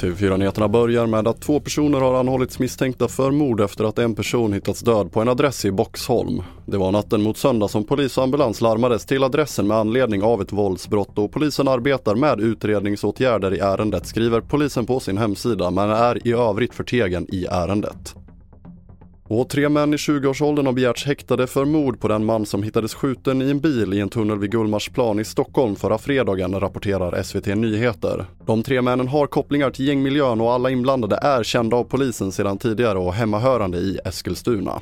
TV4-nyheterna börjar med att två personer har anhållits misstänkta för mord efter att en person hittats död på en adress i Boxholm. Det var natten mot söndag som polis och ambulans larmades till adressen med anledning av ett våldsbrott och polisen arbetar med utredningsåtgärder i ärendet skriver polisen på sin hemsida men är i övrigt förtegen i ärendet. Och tre män i 20-årsåldern har begärts häktade för mord på den man som hittades skjuten i en bil i en tunnel vid Gullmarsplan i Stockholm förra fredagen, rapporterar SVT Nyheter. De tre männen har kopplingar till gängmiljön och alla inblandade är kända av polisen sedan tidigare och hemmahörande i Eskilstuna.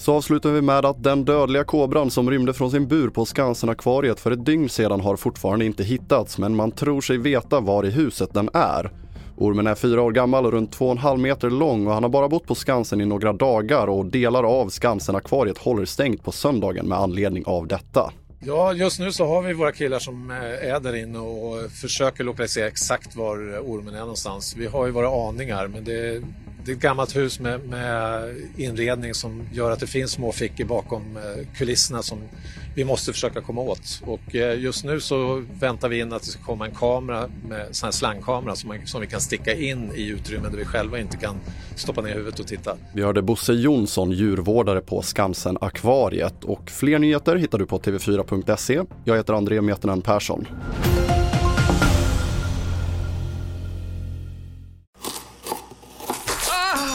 Så avslutar vi med att den dödliga kobran som rymde från sin bur på Skansen-akvariet för ett dygn sedan har fortfarande inte hittats men man tror sig veta var i huset den är. Ormen är fyra år gammal och runt två och en halv meter lång och han har bara bott på Skansen i några dagar och delar av Skansen-akvariet håller stängt på söndagen med anledning av detta. Ja, just nu så har vi våra killar som eh, är där inne och eh, försöker lokalisera exakt var ormen är någonstans. Vi har ju våra aningar men det, det är ett gammalt hus med, med, inredning som gör att det finns små fickor bakom eh, kulisserna som vi måste försöka komma åt. Och eh, just nu så väntar vi in att det ska komma en kamera, med sån här slangkamera som, man, som vi kan sticka in i utrymmen där vi själva inte kan stoppa ner huvudet och titta. Vi hörde Bosse Jonsson, djurvårdare på Skansen Akvariet och fler nyheter hittar du på tv4.se. Jag heter André Metenen Persson.